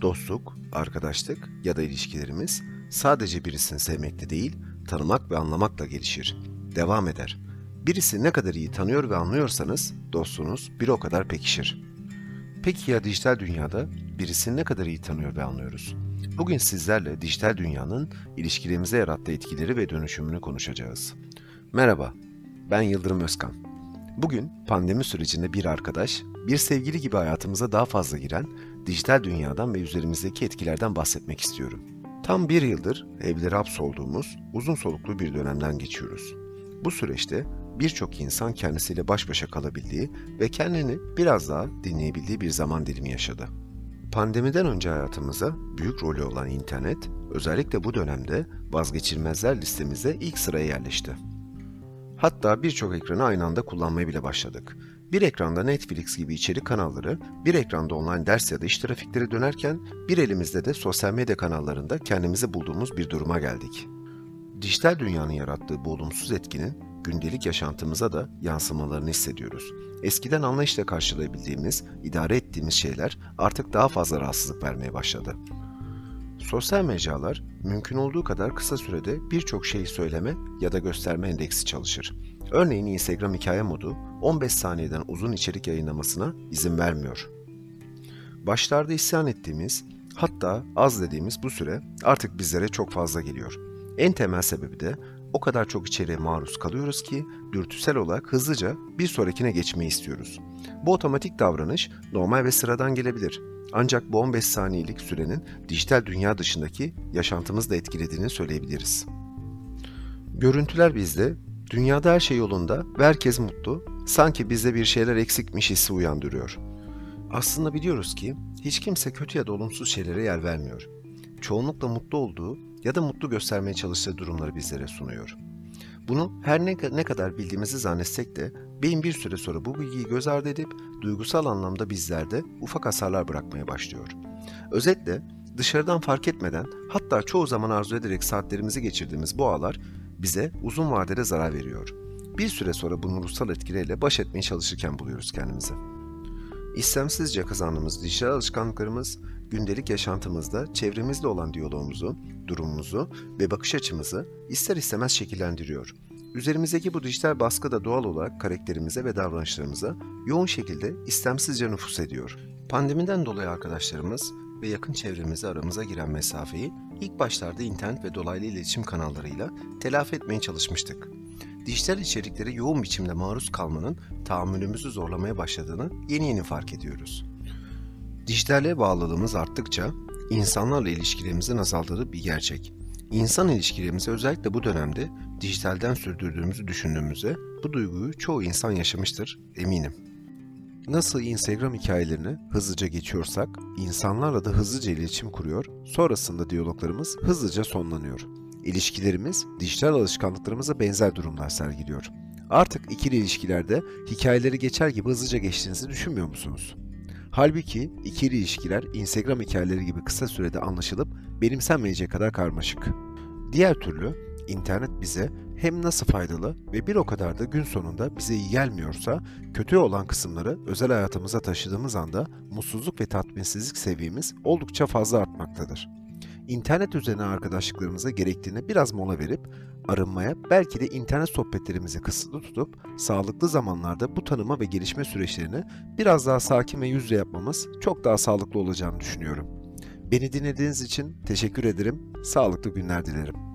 Dostluk, arkadaşlık ya da ilişkilerimiz sadece birisini sevmekle değil, tanımak ve anlamakla gelişir. Devam eder. Birisi ne kadar iyi tanıyor ve anlıyorsanız dostluğunuz bir o kadar pekişir. Peki ya dijital dünyada birisini ne kadar iyi tanıyor ve anlıyoruz? Bugün sizlerle dijital dünyanın ilişkilerimize yarattığı etkileri ve dönüşümünü konuşacağız. Merhaba, ben Yıldırım Özkan. Bugün pandemi sürecinde bir arkadaş, bir sevgili gibi hayatımıza daha fazla giren dijital dünyadan ve üzerimizdeki etkilerden bahsetmek istiyorum. Tam bir yıldır evlere hapsolduğumuz uzun soluklu bir dönemden geçiyoruz. Bu süreçte birçok insan kendisiyle baş başa kalabildiği ve kendini biraz daha dinleyebildiği bir zaman dilimi yaşadı. Pandemiden önce hayatımıza büyük rolü olan internet, özellikle bu dönemde vazgeçilmezler listemize ilk sıraya yerleşti. Hatta birçok ekranı aynı anda kullanmaya bile başladık. Bir ekranda Netflix gibi içerik kanalları, bir ekranda online ders ya da iş trafikleri dönerken bir elimizde de sosyal medya kanallarında kendimizi bulduğumuz bir duruma geldik. Dijital dünyanın yarattığı bu olumsuz etkinin gündelik yaşantımıza da yansımalarını hissediyoruz. Eskiden anlayışla karşılayabildiğimiz, idare ettiğimiz şeyler artık daha fazla rahatsızlık vermeye başladı. Sosyal mecralar mümkün olduğu kadar kısa sürede birçok şeyi söyleme ya da gösterme endeksi çalışır. Örneğin Instagram hikaye modu 15 saniyeden uzun içerik yayınlamasına izin vermiyor. Başlarda isyan ettiğimiz, hatta az dediğimiz bu süre artık bizlere çok fazla geliyor. En temel sebebi de o kadar çok içeriğe maruz kalıyoruz ki dürtüsel olarak hızlıca bir sonrakine geçmeyi istiyoruz. Bu otomatik davranış normal ve sıradan gelebilir. Ancak bu 15 saniyelik sürenin dijital dünya dışındaki yaşantımızı da etkilediğini söyleyebiliriz. Görüntüler bizde, dünyada her şey yolunda ve herkes mutlu, sanki bizde bir şeyler eksikmiş hissi uyandırıyor. Aslında biliyoruz ki hiç kimse kötü ya da olumsuz şeylere yer vermiyor. Çoğunlukla mutlu olduğu ya da mutlu göstermeye çalıştığı durumları bizlere sunuyor. Bunu her ne, ne kadar bildiğimizi zannetsek de beyin bir süre sonra bu bilgiyi göz ardı edip duygusal anlamda bizlerde ufak hasarlar bırakmaya başlıyor. Özetle dışarıdan fark etmeden hatta çoğu zaman arzu ederek saatlerimizi geçirdiğimiz bu ağlar bize uzun vadede zarar veriyor. Bir süre sonra bunun ruhsal etkileriyle baş etmeye çalışırken buluyoruz kendimizi. İstemsizce kazandığımız dijital alışkanlıklarımız gündelik yaşantımızda çevremizle olan diyalogumuzu, durumumuzu ve bakış açımızı ister istemez şekillendiriyor. Üzerimizdeki bu dijital baskı da doğal olarak karakterimize ve davranışlarımıza yoğun şekilde istemsizce nüfus ediyor. Pandemiden dolayı arkadaşlarımız ve yakın çevremize aramıza giren mesafeyi ilk başlarda internet ve dolaylı iletişim kanallarıyla telafi etmeye çalışmıştık. Dijital içeriklere yoğun biçimde maruz kalmanın tahammülümüzü zorlamaya başladığını yeni yeni fark ediyoruz. Dijitale bağlılığımız arttıkça insanlarla ilişkilerimizin azaldığı bir gerçek. İnsan ilişkilerimizi özellikle bu dönemde dijitalden sürdürdüğümüzü düşündüğümüzde bu duyguyu çoğu insan yaşamıştır eminim. Nasıl Instagram hikayelerini hızlıca geçiyorsak, insanlarla da hızlıca iletişim kuruyor, sonrasında diyaloglarımız hızlıca sonlanıyor. İlişkilerimiz dijital alışkanlıklarımıza benzer durumlar sergiliyor. Artık ikili ilişkilerde hikayeleri geçer gibi hızlıca geçtiğinizi düşünmüyor musunuz? Halbuki ikili ilişkiler Instagram hikayeleri gibi kısa sürede anlaşılıp benimsenmeyecek kadar karmaşık. Diğer türlü internet bize hem nasıl faydalı ve bir o kadar da gün sonunda bize iyi gelmiyorsa kötü olan kısımları özel hayatımıza taşıdığımız anda mutsuzluk ve tatminsizlik seviyemiz oldukça fazla artmaktadır. İnternet üzerine arkadaşlıklarımıza gerektiğini biraz mola verip arınmaya belki de internet sohbetlerimizi kısıtlı tutup sağlıklı zamanlarda bu tanıma ve gelişme süreçlerini biraz daha sakin ve yüzle yapmamız çok daha sağlıklı olacağını düşünüyorum. Beni dinlediğiniz için teşekkür ederim. Sağlıklı günler dilerim.